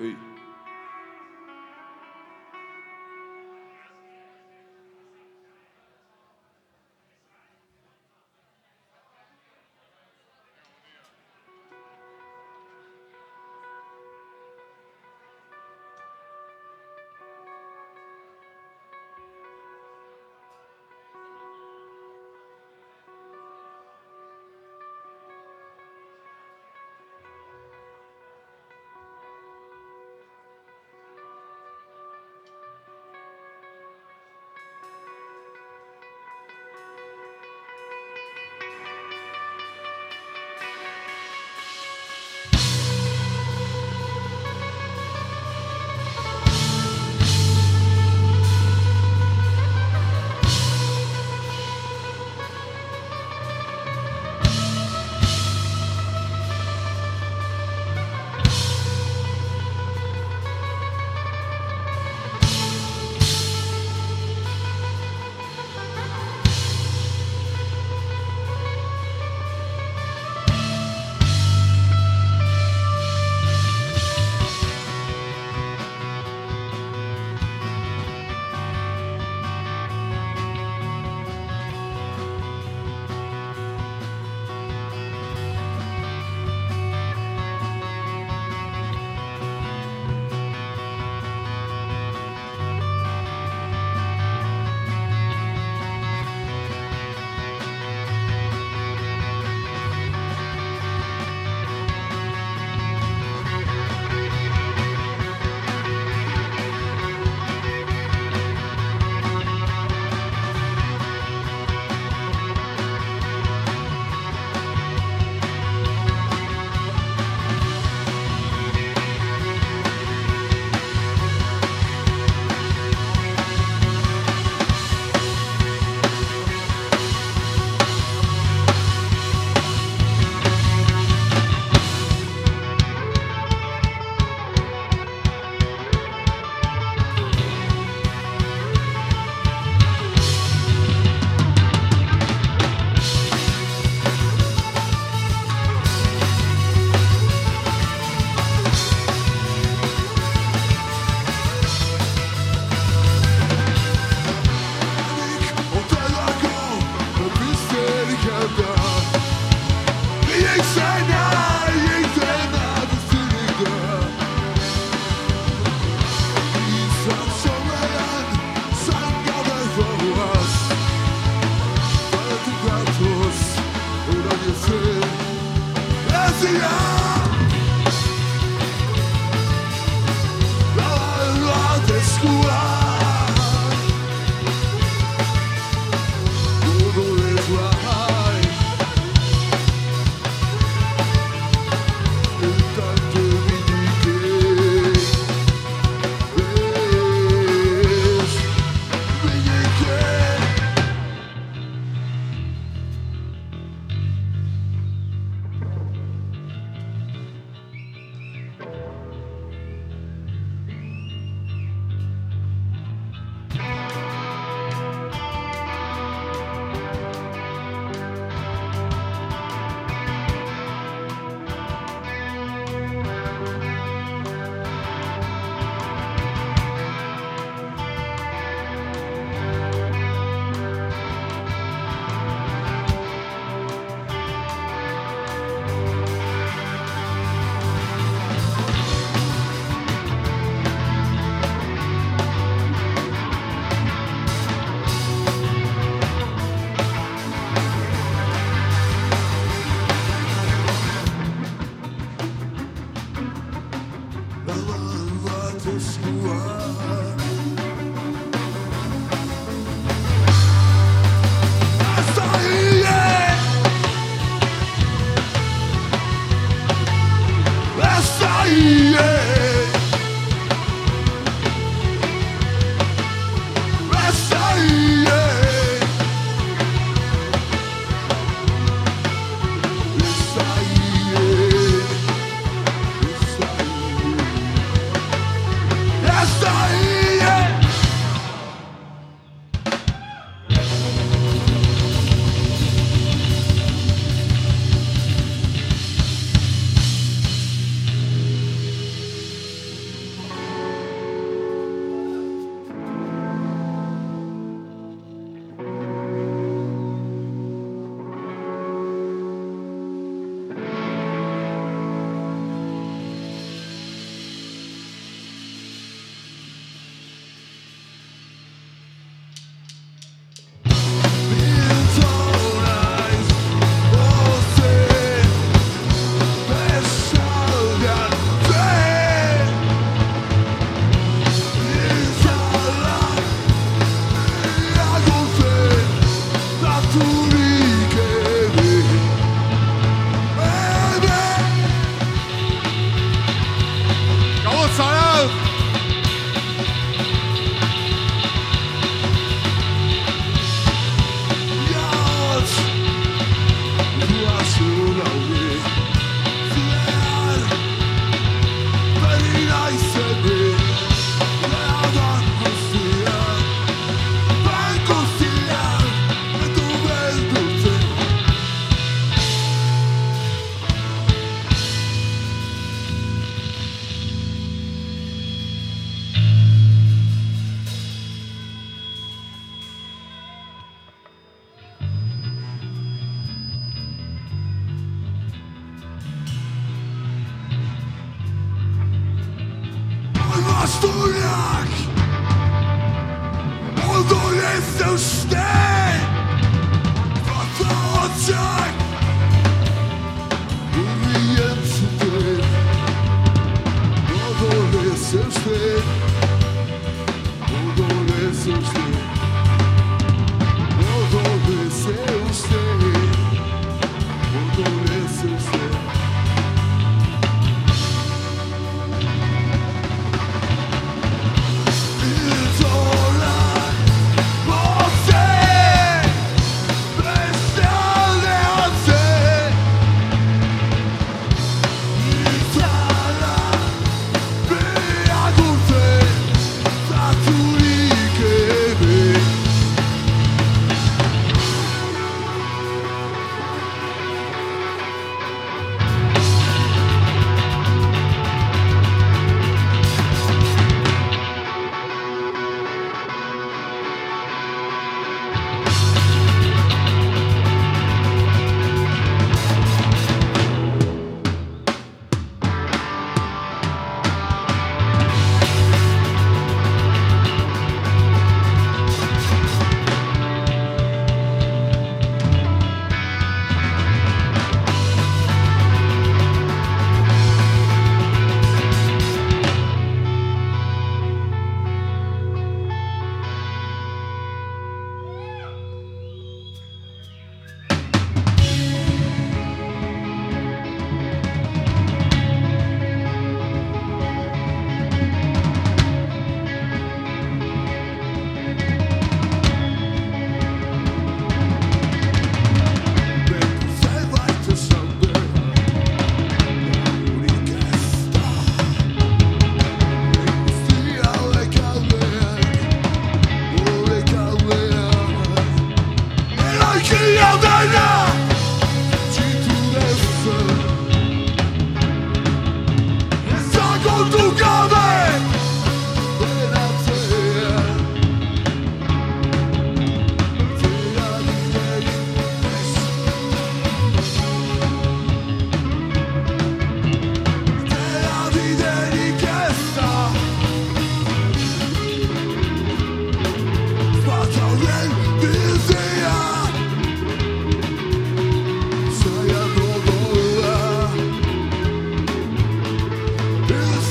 Oui. yeah.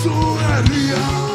sou é real.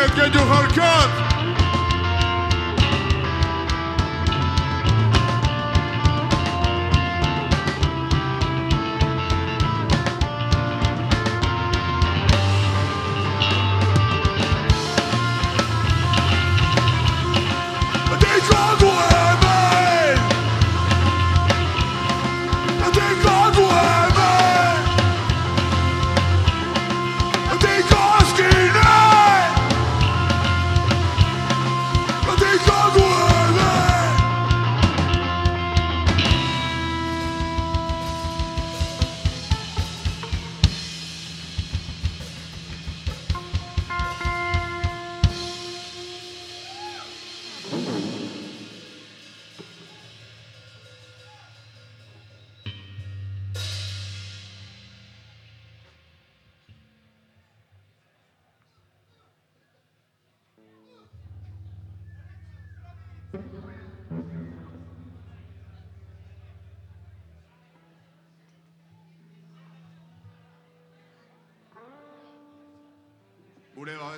Yine gece cut.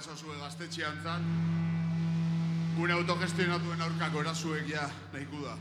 Gure babesa zue gaztetxean zan, gure autogestionatuen aurkako erasuek ja nahiko da.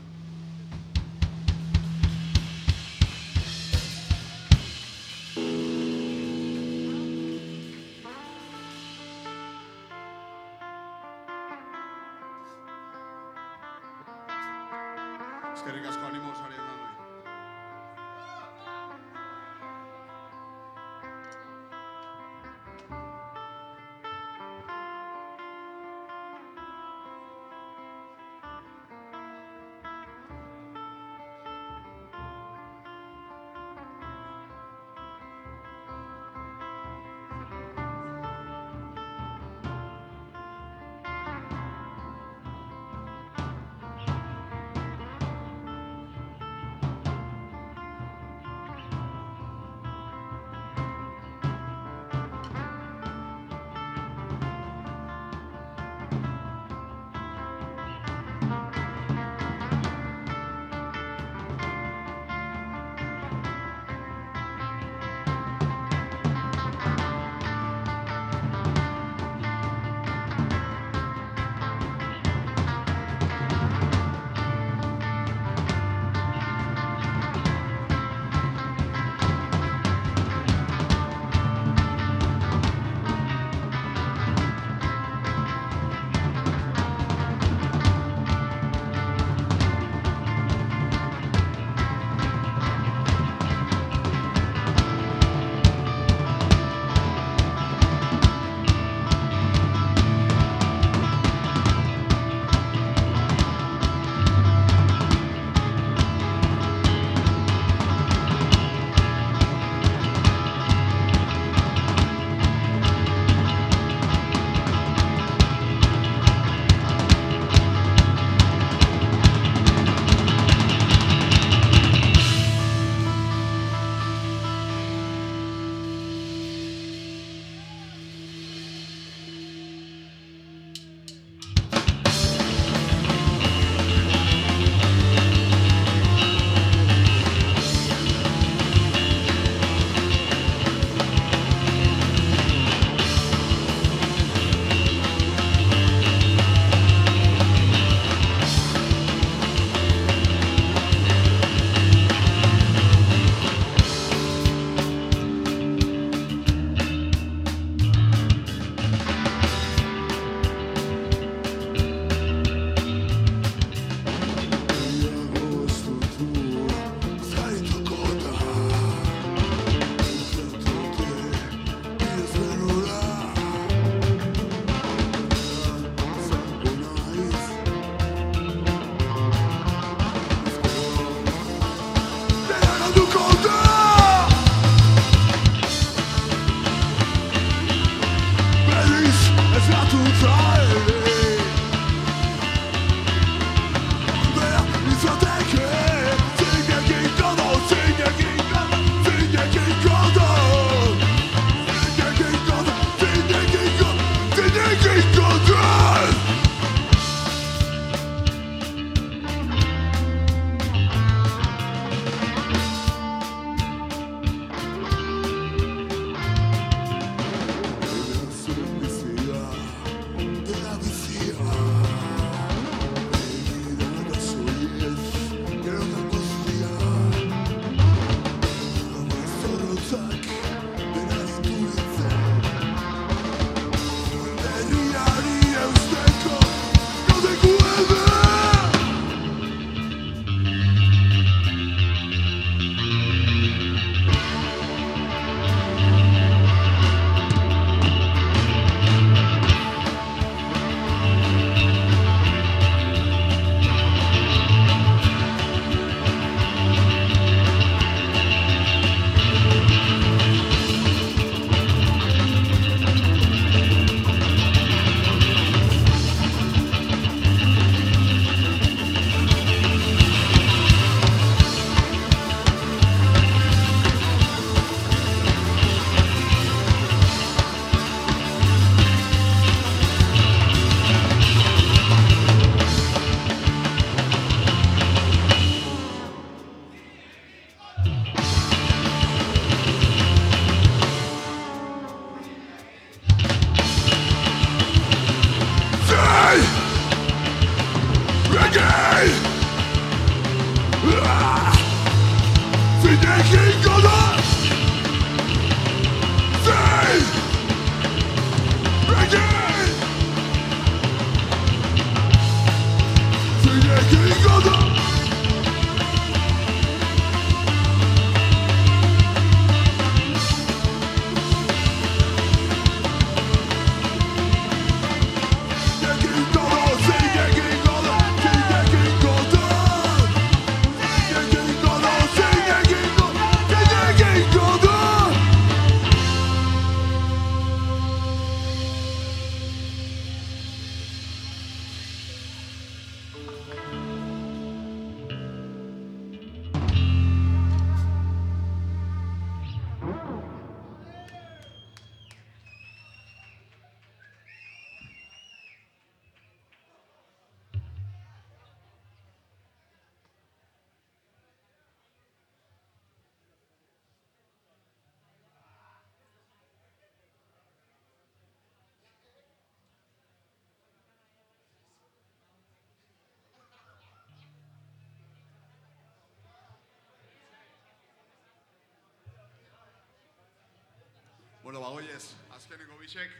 Bueno, bagoiez, azkeneko bisek,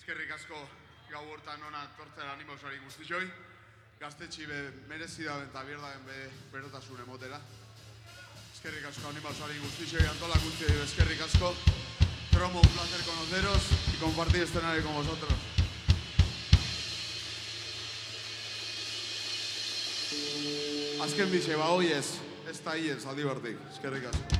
eskerrik asko gau hortan ona tortzera animausari guztixoi, gaztetxi be merezi da eta bierdagen be berotasun emotera. Eskerrik asko animausari guztixoi antolakuntzi eskerrik asko. Cromo, un placer conoceros y compartir escenario con vosotros. Azken bize, bagoiez, ez da hiez, aldi bertik, eskerrik asko.